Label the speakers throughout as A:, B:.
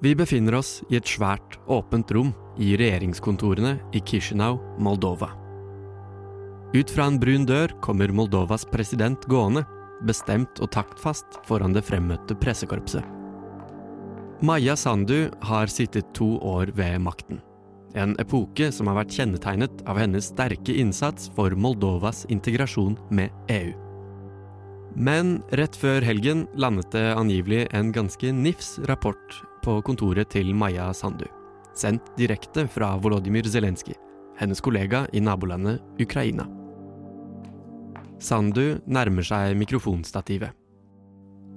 A: Vi befinner oss i et svært, åpent rom i regjeringskontorene i Kishinau, Moldova. Ut fra en brun dør kommer Moldovas president gående, bestemt og taktfast foran det fremmøtte pressekorpset. Maja Sandu har sittet to år ved makten. En epoke som har vært kjennetegnet av hennes sterke innsats for Moldovas integrasjon med EU. Men rett før helgen landet det angivelig en ganske nifs rapport på kontoret til Maja Sandu. Sendt direkte fra Volodymyr Zelenskyj, hennes kollega i nabolandet Ukraina. Sandu nærmer seg mikrofonstativet.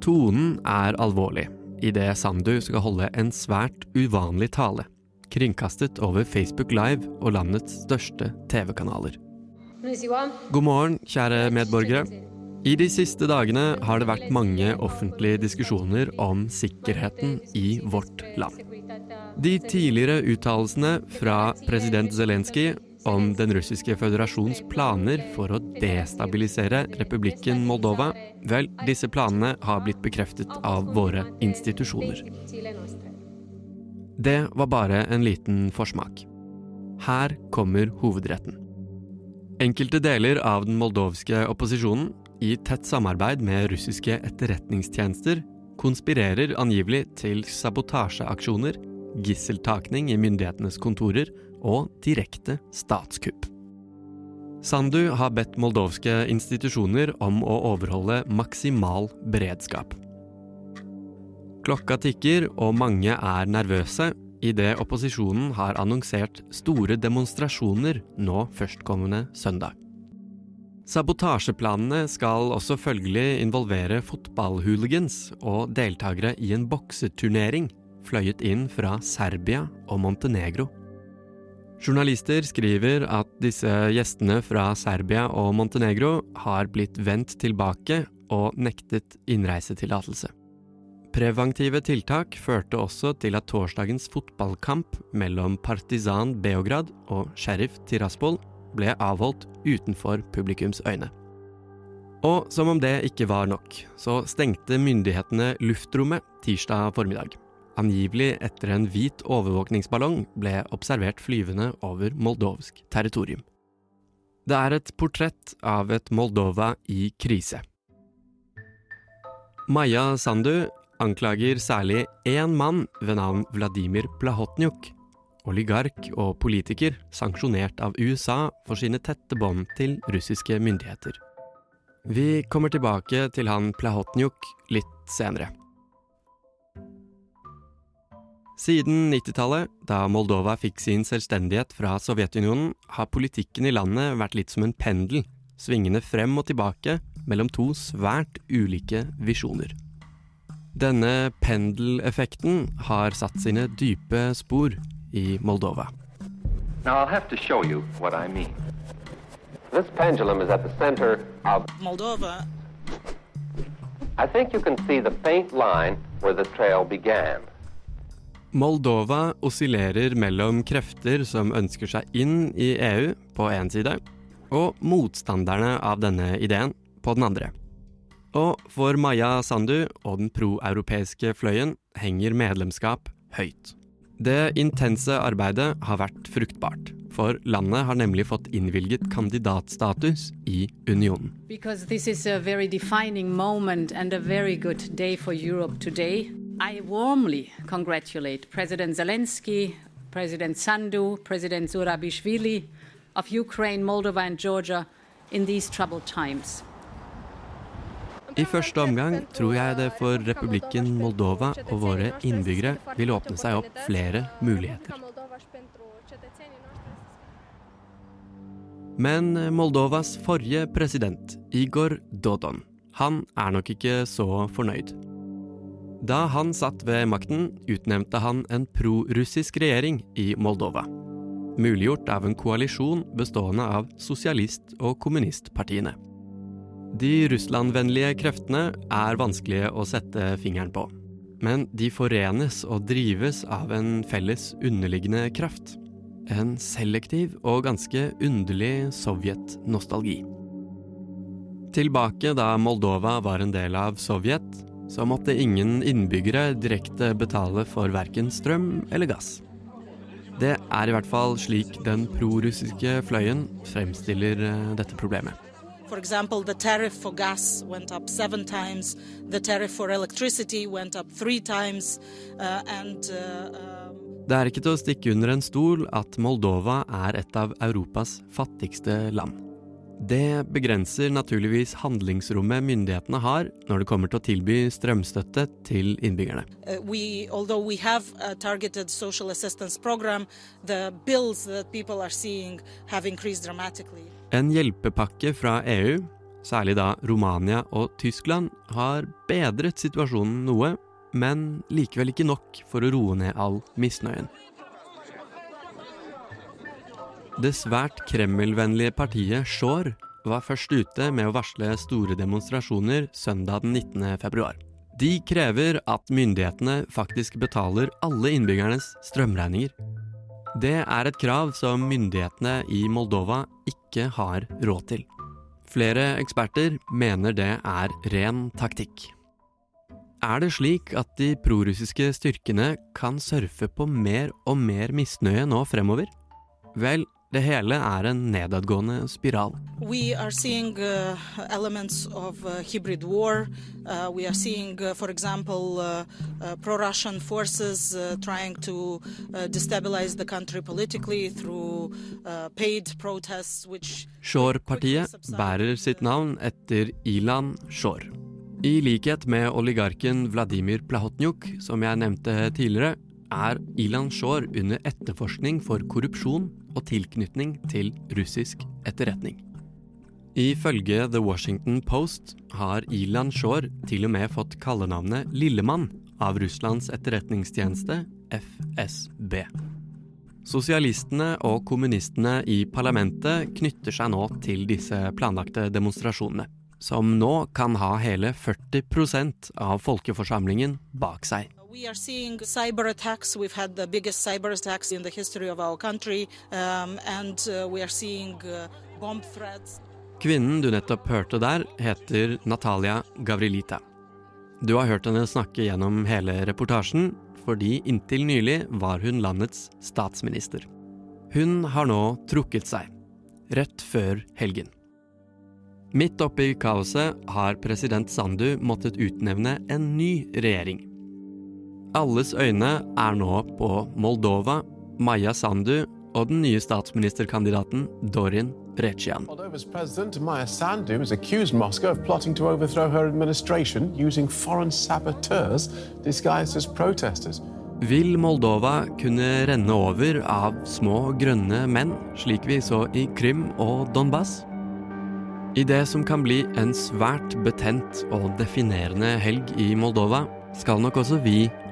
A: Tonen er alvorlig idet Sandu skal holde en svært uvanlig tale, kringkastet over Facebook Live og landets største TV-kanaler. God morgen, kjære medborgere. I de siste dagene har det vært mange offentlige diskusjoner om sikkerheten i vårt land. De tidligere uttalelsene fra president Zelenskyj om den russiske føderasjons planer for å destabilisere republikken Moldova, vel, disse planene har blitt bekreftet av våre institusjoner. Det var bare en liten forsmak. Her kommer hovedretten. Enkelte deler av den moldovske opposisjonen, i tett samarbeid med russiske etterretningstjenester, konspirerer angivelig til sabotasjeaksjoner, gisseltakning i myndighetenes kontorer og direkte statskupp. Sandu har bedt moldovske institusjoner om å overholde maksimal beredskap. Klokka tikker, og mange er nervøse idet opposisjonen har annonsert store demonstrasjoner nå førstkommende søndag. Sabotasjeplanene skal også følgelig involvere fotballhooligans og deltakere i en bokseturnering fløyet inn fra Serbia og Montenegro. Journalister skriver at disse gjestene fra Serbia og Montenegro har blitt vendt tilbake og nektet innreisetillatelse. Preventive tiltak førte også til at torsdagens fotballkamp mellom Partisan Beograd og Sheriff Tiraspol ble avholdt utenfor publikums øyne. Og som om det ikke var nok, så stengte myndighetene luftrommet tirsdag formiddag angivelig etter en hvit overvåkningsballong ble observert flyvende over moldovsk territorium. Det er et portrett av et Moldova i krise. Maja Sandu anklager særlig én mann ved navn Vladimir Plahotnjuk, oligark og politiker sanksjonert av USA for sine tette bånd til russiske myndigheter. Vi kommer tilbake til han Plahotnjuk litt senere. Siden 90-tallet, da Moldova fikk sin selvstendighet fra Sovjetunionen, har politikken i landet vært litt som en pendel, svingende frem og tilbake mellom to svært ulike visjoner. Denne pendeleffekten har satt sine dype spor i Moldova. Now I'll have to show you what I mean. This pendulum is at the center of Moldova. I think you can see the faint line where the trail began. Moldova oscillerer mellom krefter som ønsker seg inn i EU på én side, og motstanderne av denne ideen på den andre. Og for Maya Sandu og den proeuropeiske fløyen henger medlemskap høyt. Det intense arbeidet har vært fruktbart, for landet har nemlig fått innvilget kandidatstatus i unionen. I warmly congratulate President Zelensky, President Sandu, President Zurabishvili of Ukraine, Moldova and Georgia in these troubled times. I første omgang tror jeg det for republikken Moldova og våre innbyggere vil åpne seg opp flere muligheter. Men Moldovas forrige president, Igor Dodon, han er nok ikke så fornøyd. Da han satt ved makten, utnevnte han en prorussisk regjering i Moldova. Muliggjort av en koalisjon bestående av sosialist- og kommunistpartiene. De russlandvennlige kreftene er vanskelige å sette fingeren på. Men de forenes og drives av en felles underliggende kraft. En selektiv og ganske underlig sovjetnostalgi. Tilbake da Moldova var en del av Sovjet, så måtte ingen innbyggere direkte betale for verken strøm eller gass. Det er i hvert fall slik den prorussiske fløyen fremstiller eh, dette problemet.
B: For example, the tariff for gas went up seven times, the tariff for electricity went up three times, uh, and uh, um,
A: Det er ikke til å stikke under en stol at Moldova er et av Europas fattigste land. Det begrenser naturligvis handlingsrommet myndighetene har når det kommer til å tilby strømstøtte til innbyggerne.
B: uh, we, although we have a targeted social assistance program, the bills that people are seeing have increased dramatically.
A: En hjelpepakke fra EU, særlig da Romania og Tyskland, har bedret situasjonen noe, men likevel ikke nok for å roe ned all misnøyen. Det svært Kreml-vennlige partiet Shore var først ute med å varsle store demonstrasjoner søndag den 19. februar. De krever at myndighetene faktisk betaler alle innbyggernes strømregninger. Det er et krav som myndighetene i Moldova ikke har råd til. Flere eksperter mener det er ren taktikk. Er det slik at de prorussiske styrkene kan surfe på mer og mer misnøye nå fremover? Vel, det hele er en nedadgående spiral.
B: Vi ser uh, elementer av uh, hybrid war. Uh, we are seeing, uh, for example, uh, uh, pro-Russian forces uh, trying to uh, destabilize the country politically through uh, paid protests, which
A: Shore-partiet bærer sitt navn etter Ilan Shore. I likhet med oligarken Vladimir Plahotnyuk, som jeg nevnte tidligere, er Ilan Shore under etterforskning for korrupsjon og tilknytning til russisk etterretning. Ifølge The Washington Post har Ilan Shore til og med fått kallenavnet Lillemann av Russlands etterretningstjeneste, FSB. Sosialistene og kommunistene i parlamentet knytter seg nå til disse planlagte demonstrasjonene, som nå kan ha hele 40% av folkeforsamlingen bak seg.
B: We are seeing cyber attacks. We've had the biggest cyber attacks in the history of our country, um, and uh, we are seeing uh, bomb threats.
A: Kvinnen du nettopp hørte der, heter Natalia Gavrilita. Du har hørt henne snakke gjennom hele reportasjen, fordi inntil nylig var hun landets statsminister. Hun har nå trukket seg, rett før helgen. Midt oppi kaoset har president Sandu måttet utnevne en ny regjering. Alles øyne er nå på Moldova, Maja Sandu og den nye statsministerkandidaten Dorin Recian.
C: Moldova's president, Maya Sandu, has accused Moscow of plotting to overthrow her administration using foreign saboteurs disguised as protesters.
A: Vil Moldova kunne renne over av små grønne menn, slik vi så i Krim og Donbas? I det som kan bli en svært betent og definerende helg i Moldova, skal nok også vi